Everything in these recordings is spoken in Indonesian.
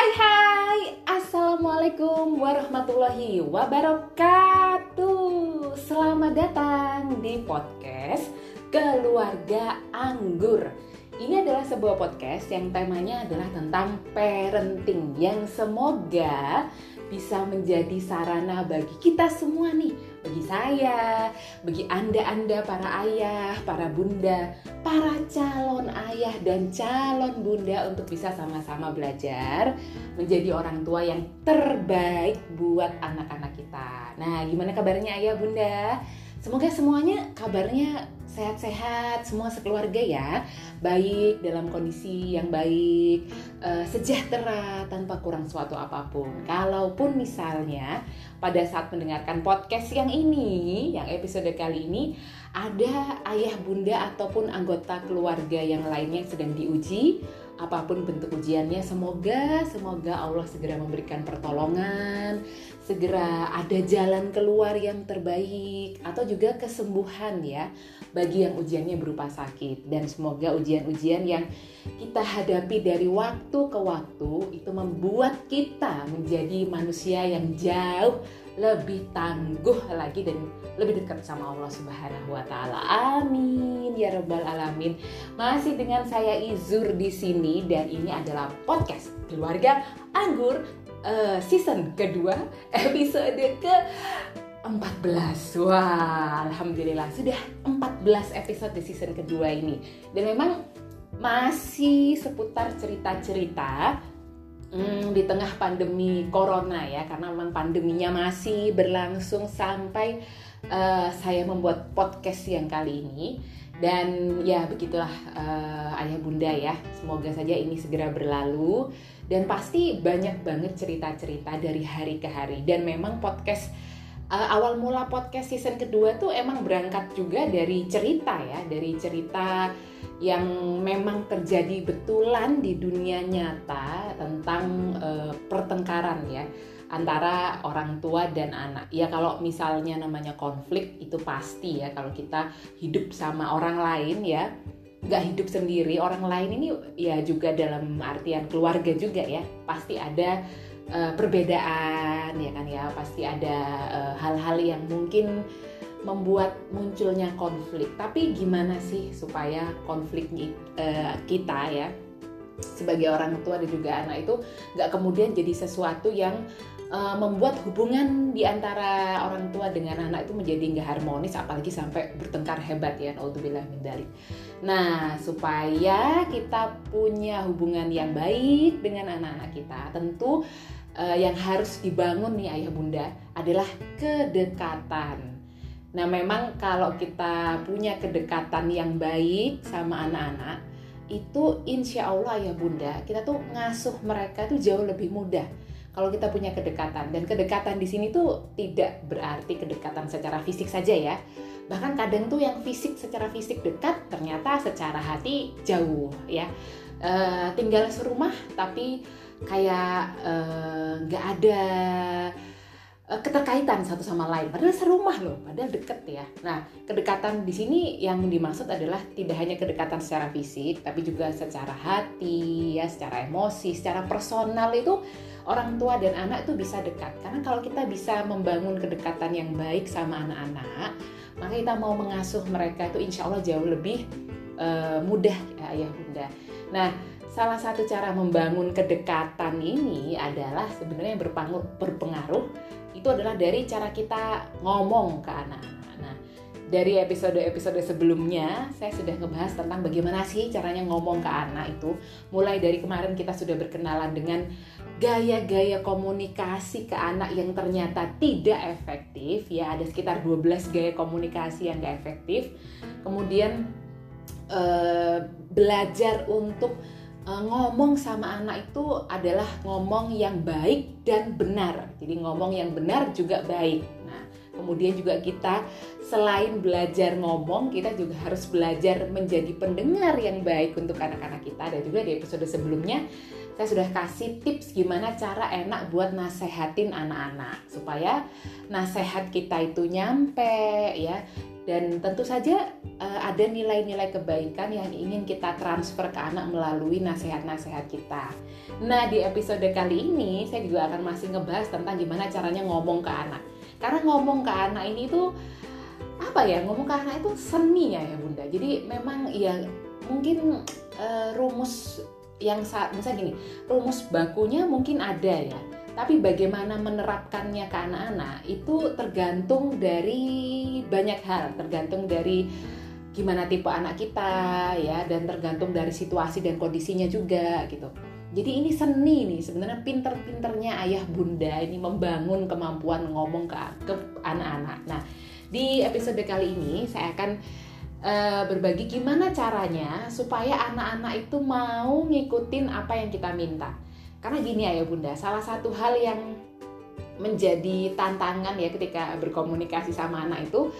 Hai hai, Assalamualaikum warahmatullahi wabarakatuh. Selamat datang di podcast Keluarga Anggur. Ini adalah sebuah podcast yang temanya adalah tentang parenting Yang semoga bisa menjadi sarana bagi kita semua nih bagi saya, bagi Anda-anda para ayah, para bunda, para calon ayah dan calon bunda untuk bisa sama-sama belajar menjadi orang tua yang terbaik buat anak-anak kita. Nah, gimana kabarnya ayah bunda? Semoga semuanya kabarnya sehat-sehat semua sekeluarga ya. Baik dalam kondisi yang baik uh, sejahtera tanpa kurang suatu apa pun. Kalaupun misalnya pada saat mendengarkan podcast yang ini yang episode kali ini ada ayah bunda ataupun anggota keluarga yang lainnya yang sedang diuji apa pun bentuk ujiannya semoga semoga Allah segera memberikan pertolongan segera ada jalan keluar yang terbaik atau juga kesembuhan ya bagi yang ujiannya berupa sakit dan semoga ujian-ujian yang kita hadapi dari waktu ke waktu itu membuat kita menjadi manusia yang jauh lebih tangguh lagi dan lebih dekat sama Allah Subhanahu wa taala. Amin ya rabbal alamin. Masih dengan saya Izur di sini dan ini adalah podcast keluarga Anggur uh, season kedua episode ke 14 Wah Alhamdulillah. Sudah 14 episode di season kedua ini. Dan memang masih seputar cerita-cerita hmm, di tengah pandemi corona ya. Karena memang pandeminya masih berlangsung sampai uh, saya membuat podcast yang kali ini dan ya begitulah uh, ayah bunda ya. Semoga saja ini segera berlalu. Dan pasti banyak banget cerita-cerita dari hari ke hari. Dan memang podcast uh, awal mula podcast season kedua tuh emang berangkat juga dari cerita ya, dari cerita yang memang terjadi betulan di dunia nyata tentang uh, pertengkaran ya antara orang tua dan anak. Ya kalau misalnya namanya konflik itu pasti ya kalau kita hidup sama orang lain ya nggak hidup sendiri orang lain ini ya juga dalam artian keluarga juga ya pasti ada uh, perbedaan ya kan ya pasti ada eh, hal-hal uh, yang mungkin membuat munculnya konflik tapi gimana sih supaya konflik uh, kita ya sebagai orang tua dan juga anak itu nggak kemudian jadi sesuatu yang uh, membuat hubungan di antara orang tua dengan anak itu menjadi nggak harmonis apalagi sampai bertengkar hebat ya naudzubillah min Nah, supaya kita punya hubungan yang baik dengan anak-anak kita, tentu uh, yang harus dibangun nih ayah bunda adalah kedekatan. Nah memang kalau kita punya kedekatan yang baik sama anak-anak itu insya Allah ayah bunda kita tuh ngasuh mereka tuh jauh lebih mudah kalau kita punya kedekatan. Dan kedekatan di sini tuh tidak berarti kedekatan secara fisik saja ya. Bahkan kadang tuh yang fisik secara fisik dekat ternyata secara hati jauh ya. E, tinggal serumah tapi kayak eh, nggak uh, ada keterkaitan satu sama lain. Padahal serumah loh padahal deket ya. Nah kedekatan di sini yang dimaksud adalah tidak hanya kedekatan secara fisik tapi juga secara hati ya secara emosi secara personal itu orang tua dan anak itu bisa dekat. Karena kalau kita bisa membangun kedekatan yang baik sama anak-anak maka kita mau mengasuh mereka itu insya Allah jauh lebih uh, mudah ya ayah bunda nah salah satu cara membangun kedekatan ini adalah sebenarnya yang berpengaruh itu adalah dari cara kita ngomong ke anak-anak. Nah, dari episode-episode sebelumnya saya sudah ngebahas tentang bagaimana sih caranya ngomong ke anak itu. Mulai dari kemarin kita sudah berkenalan dengan gaya-gaya komunikasi ke anak yang ternyata tidak efektif ya ada sekitar 12 gaya komunikasi yang gak efektif. Kemudian eh, belajar untuk ngomong sama anak itu adalah ngomong yang baik dan benar. Jadi ngomong yang benar juga baik. Nah, kemudian juga kita selain belajar ngomong, kita juga harus belajar menjadi pendengar yang baik untuk anak-anak kita. Dan juga di episode sebelumnya saya sudah kasih tips gimana cara enak buat nasehatin anak-anak supaya nasehat kita itu nyampe ya dan tentu saja uh, ada nilai-nilai kebaikan yang ingin kita transfer ke anak melalui nasihat-nasihat kita. Nah, di episode kali ini saya juga akan masih ngebahas tentang gimana caranya ngomong ke anak. Karena ngomong ke anak ini tuh apa ya? Ngomong ke anak itu seni ya ya Bunda. Jadi memang ya mungkin uh, rumus yang saat misalnya gini, rumus bakunya mungkin ada ya tapi bagaimana menerapkannya ke anak-anak itu tergantung dari banyak hal, tergantung dari gimana tipe anak kita ya dan tergantung dari situasi dan kondisinya juga gitu. Jadi ini seni nih sebenarnya pinter-pinternya ayah bunda ini membangun kemampuan ngomong ke anak-anak. Nah di episode kali ini saya akan uh, berbagi gimana caranya supaya anak-anak itu mau ngikutin apa yang kita minta karena gini ya bunda, salah satu hal yang menjadi tantangan ya ketika berkomunikasi sama anak itu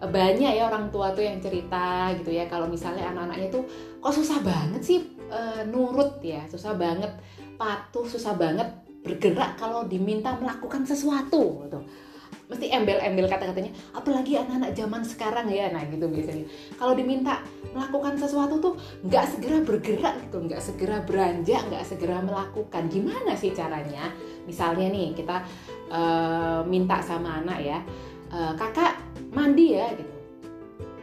banyak ya orang tua tuh yang cerita gitu ya kalau misalnya anak-anaknya tuh kok susah banget sih e, nurut ya? Susah banget patuh susah banget bergerak kalau diminta melakukan sesuatu gitu mesti embel-embel kata-katanya apalagi anak-anak zaman sekarang ya. Nah gitu biasanya. Kalau diminta melakukan sesuatu tuh nggak segera bergerak gitu nggak segera beranjak nggak segera melakukan. Gimana sih caranya? Misalnya nih kita uh, minta sama anak ya uh, kakak mandi ya gitu.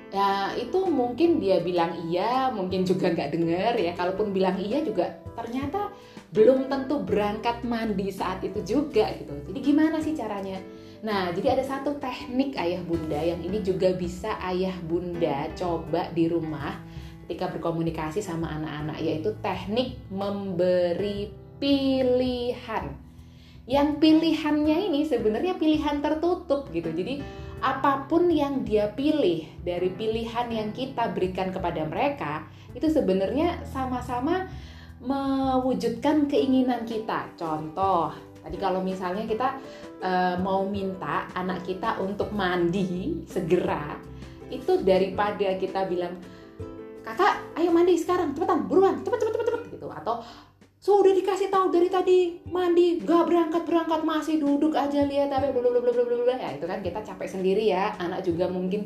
Ya itu mungkin dia bilang iya mungkin juga nggak dengar ya. Kalaupun bilang iya juga ternyata belum tentu berangkat mandi saat itu juga gitu. Jadi gimana sih caranya Nah, jadi ada satu teknik ayah bunda yang ini juga bisa ayah bunda coba di rumah ketika berkomunikasi sama anak-anak yaitu teknik memberi pilihan. Yang pilihannya ini sebenarnya pilihan tertutup gitu. Jadi apa pun yang dia pilih dari pilihan yang kita berikan kepada mereka itu sebenarnya sama-sama mewujudkan keinginan kita. Contoh, Tadi kalau misalnya kita uh, mau minta anak kita untuk mandi segera, itu daripada kita bilang kakak ayo mandi sekarang cepetan buruan cepet cepet cepet cepet gitu. Atau sudah dikasih tahu dari tadi mandi gak berangkat berangkat masih duduk aja lihat apa belum belum belum belum ya itu kan kita capek sendiri ya. Anak juga mungkin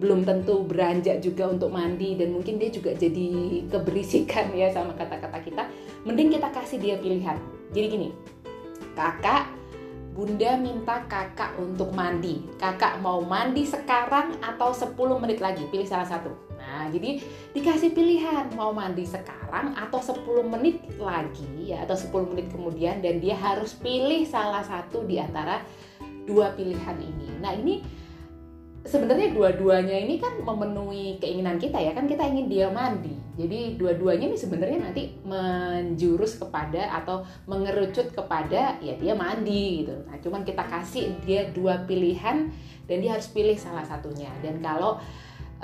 belum tentu beranjak juga untuk mandi dan mungkin dia juga jadi keberisikan ya sama kata-kata kita. Mending kita kasih dia pilihan. Jadi gini kakak Bunda minta kakak untuk mandi. Kakak mau mandi sekarang atau 10 menit lagi? Pilih salah satu. Nah, jadi dikasih pilihan mau mandi sekarang atau 10 menit lagi ya atau 10 menit kemudian dan dia harus pilih salah satu di antara dua pilihan ini. Nah, ini sebenarnya dua-duanya ini kan memenuhi keinginan kita ya kan kita ingin dia mandi jadi dua-duanya ini sebenarnya nanti menjurus kepada atau mengerucut kepada ya dia mandi gitu. Nah cuman kita kasih dia dua pilihan dan dia harus pilih salah satunya. Dan kalau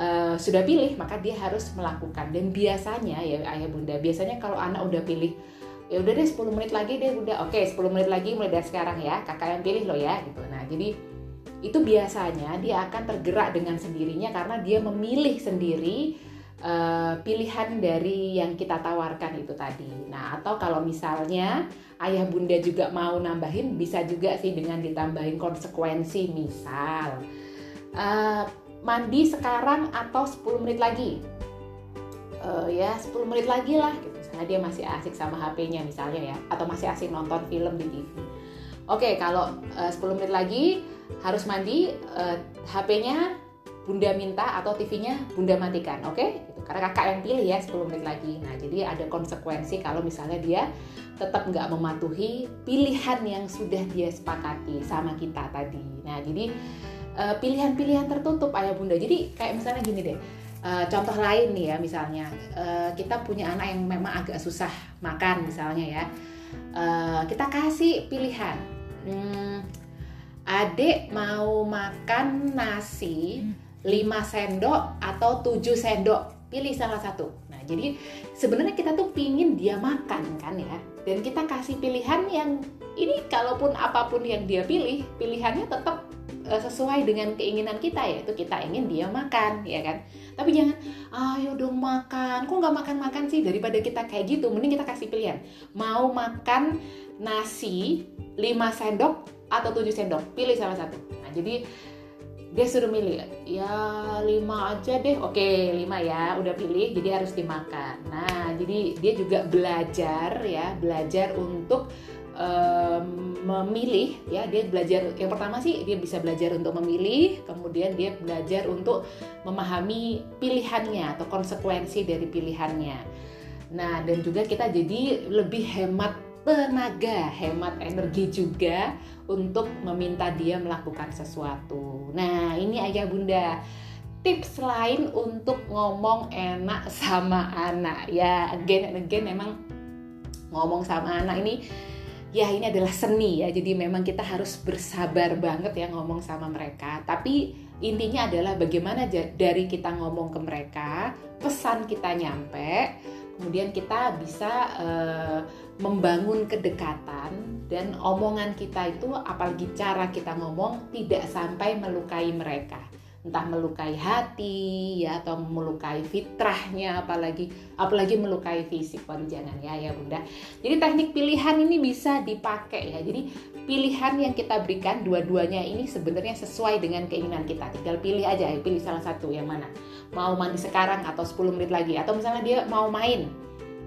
uh, sudah pilih maka dia harus melakukan. Dan biasanya ya ayah bunda biasanya kalau anak udah pilih ya udah deh 10 menit lagi deh udah. Oke okay, 10 menit lagi mulai dari sekarang ya. Kakak yang pilih loh ya gitu. Nah jadi itu biasanya dia akan tergerak dengan sendirinya karena dia memilih sendiri uh, pilihan dari yang kita tawarkan itu tadi. Nah, atau kalau misalnya ayah bunda juga mau nambahin, bisa juga sih dengan ditambahin konsekuensi. Misal, uh, mandi sekarang atau 10 menit lagi. Uh, ya 10 menit lagi lah gitu. Misalnya dia masih asik sama HP-nya misalnya ya, atau masih asik nonton film di TV. Oke, kalau uh, 10 menit lagi harus mandi uh, eh, HP-nya Bunda minta atau TV-nya Bunda matikan, oke? Okay? Gitu. Karena kakak yang pilih ya 10 menit lagi. Nah, jadi ada konsekuensi kalau misalnya dia tetap nggak mematuhi pilihan yang sudah dia sepakati sama kita tadi. Nah, jadi uh, pilihan-pilihan tertutup ayah bunda. Jadi kayak misalnya gini deh, uh, contoh lain nih ya misalnya uh, kita punya anak yang memang agak susah makan misalnya ya, kita kasih pilihan. Hmm, adik mau makan nasi 5 sendok atau 7 sendok. Pilih salah satu. Nah jadi sebenarnya kita tuh pingin dia makan kan ya. Dan kita kasih pilihan yang ini kalaupun apa pun yang dia pilih pilihannya tetap uh, sesuai dengan keinginan kita yaitu kita ingin dia makan ya kan? Tapi jangan ayo dong makan. Kok nggak makan makan sih? Daripada kita kayak gitu mending kita kasih pilihan. Mau makan nasi 5 sendok atau 7 sendok? Pilih salah satu. Nah jadi dia suruh milih ya lima aja deh. Oke lima ya udah pilih jadi harus dimakan. Nah jadi dia juga belajar ya belajar untuk um, memilih ya dia belajar yang pertama sih dia bisa belajar untuk memilih kemudian dia belajar untuk memahami pilihannya atau konsekuensi dari pilihannya. Nah dan juga kita jadi lebih hemat tenaga, hemat energi juga untuk meminta dia melakukan sesuatu. Nah, ini ayah bunda. Tips lain untuk ngomong enak sama anak. Ya again and again memang ngomong sama anak ini ya ini adalah seni ya. Jadi memang kita harus bersabar banget ya ngomong sama mereka. Tapi intinya adalah bagaimana dari kita ngomong ke mereka pesan kita nyampe kemudian kita bisa uh, membangun kedekatan dan omongan kita itu apalagi cara kita ngomong tidak sampai melukai mereka. Entah melukai hati ya atau melukai fitrahnya apalagi apalagi melukai fisik waduh jangan ya ya bunda. Jadi teknik pilihan ini bisa dipakai ya. Jadi pilihan yang kita berikan dua-duanya ini sebenarnya sesuai dengan keinginan kita. Tinggal pilih aja ya pilih salah satu yang mana. Mau mandi sekarang atau 10 menit lagi atau misalnya dia mau main.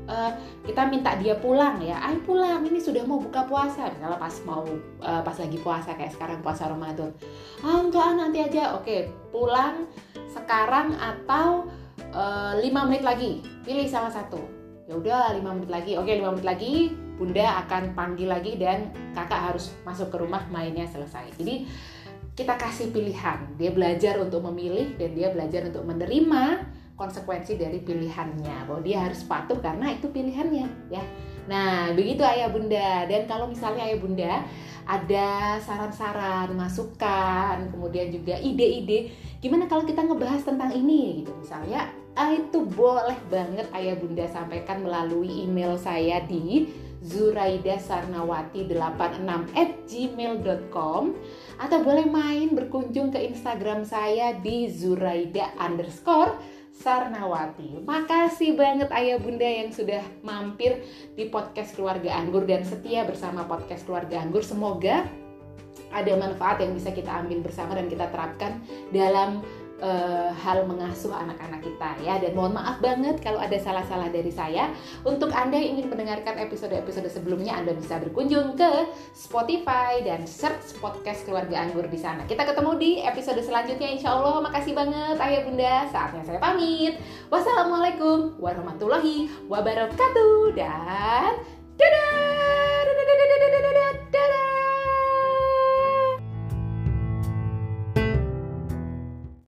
Uh, kita minta dia pulang ya, ayo pulang ini sudah mau buka puasa. Misalnya pas mau uh, pas lagi puasa kayak sekarang puasa Ramadan. Ah enggak nanti aja, oke pulang sekarang atau uh, eh, 5 menit lagi pilih salah satu. Ya udah 5 menit lagi, oke 5 menit lagi bunda akan panggil lagi dan kakak harus masuk ke rumah mainnya selesai. Jadi kita kasih pilihan, dia belajar untuk memilih dan dia belajar untuk menerima konsekuensi dari pilihannya. Bahwa dia harus patuh karena itu pilihannya ya. Nah begitu ayah bunda. Dan kalau misalnya ayah bunda ada saran-saran masukan kemudian juga ide-ide gimana kalau kita ngebahas tentang ini gitu. Misalnya ah, itu boleh banget ayah bunda sampaikan melalui email saya di zuraidasarnawati86 at gmail.com atau boleh main berkunjung ke Instagram saya di zuraida underscore Sarnawati. Makasih banget ayah bunda yang sudah mampir di podcast keluarga anggur dan setia bersama podcast keluarga anggur. Semoga ada manfaat yang bisa kita ambil bersama dan kita terapkan dalam uh, hal mengasuh anak-anak kita ya. Dan mohon maaf banget kalau ada salah-salah dari saya. Untuk anda yang ingin mendengarkan episode-episode sebelumnya anda bisa berkunjung ke Spotify dan search podcast keluarga anggur di sana. Kita ketemu di episode selanjutnya insya Allah. Makasih banget. Ayah bunda. Saatnya saya pamit. Wassalamualaikum warahmatullahi wabarakatuh dan dadah